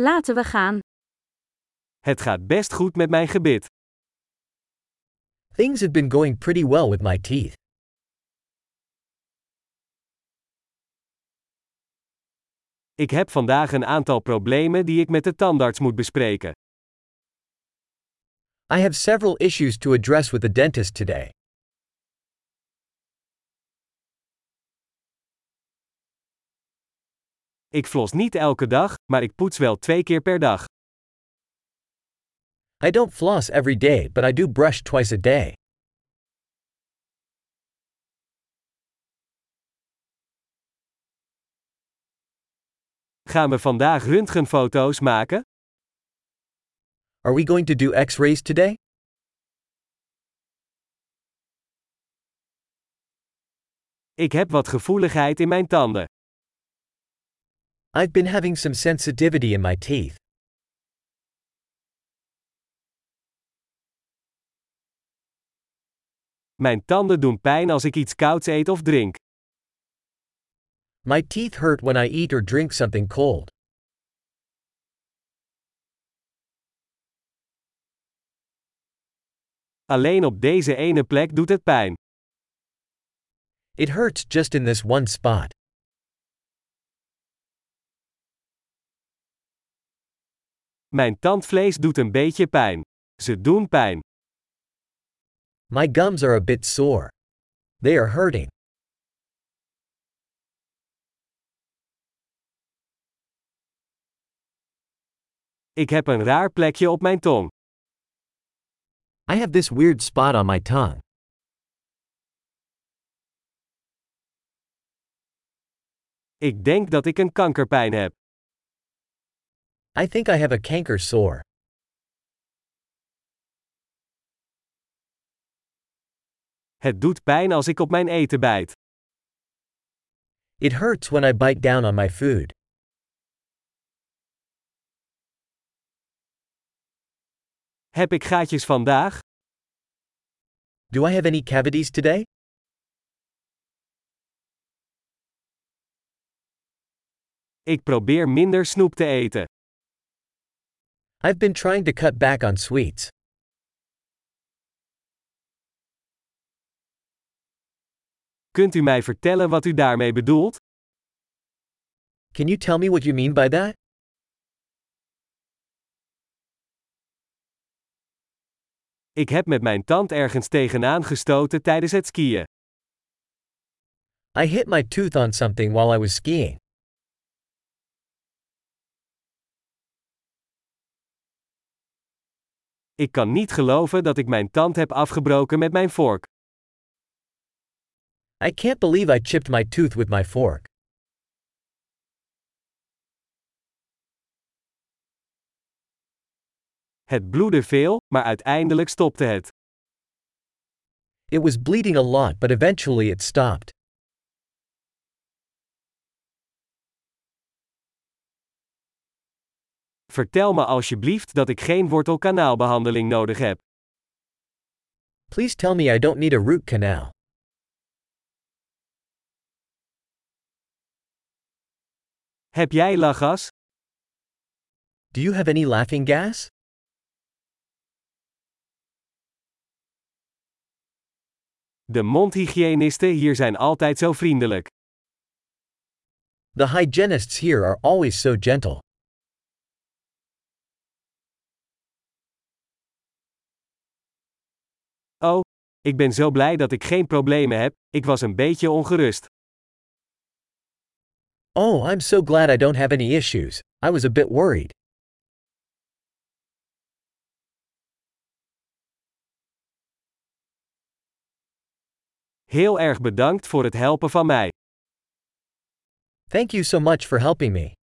Laten we gaan. Het gaat best goed met mijn gebit. Things have been going pretty well with my teeth. Ik heb vandaag een aantal problemen die ik met de tandarts moet bespreken. I have several issues to address with the dentist today. Ik flos niet elke dag, maar ik poets wel twee keer per dag. I don't floss every day, but I do brush twice a day. Gaan we vandaag röntgenfoto's maken? Are we going to do x rays today? Ik heb wat gevoeligheid in mijn tanden. I've been having some sensitivity in my teeth. Mijn tanden doen pijn als ik iets kouds eet of drink. My teeth hurt when I eat or drink something cold. Alleen op deze ene plek doet het pijn. It hurts just in this one spot. Mijn tandvlees doet een beetje pijn. Ze doen pijn. My gums are a bit sore. They are hurting. Ik heb een raar plekje op mijn tong. I have this weird spot on my tongue. Ik denk dat ik een kankerpijn heb. I think I have a canker sore. Het doet pijn als ik op mijn eten bijt. It hurts when I bite down on my food. Heb ik gaatjes vandaag? Do I have any cavities today? Ik probeer minder snoep te eten. I've been trying to cut back on sweets. Kunt u mij vertellen wat u daarmee bedoelt? Can you tell me what you mean by that? Ik heb met mijn tand ergens tegenaan gestoten tijdens het skiën. I hit my tooth on something while I was skiing. Ik kan niet geloven dat ik mijn tand heb afgebroken met mijn vork. I can't believe I chipped my tooth with my fork. Het bloedde veel, maar uiteindelijk stopte het. It was bleeding a lot, but eventually it stopped. Vertel me alsjeblieft dat ik geen wortelkanaalbehandeling nodig heb. Please tell me I don't need a root canal. Heb jij lachgas? Do you have any laughing gas? De mondhygiënisten hier zijn altijd zo vriendelijk. The hygienists here are always so gentle. Oh, ik ben zo blij dat ik geen problemen heb, ik was een beetje ongerust. Oh, I'm so glad I don't have any issues. I was a bit worried. Heel erg bedankt voor het helpen van mij. Thank you so much for helping me.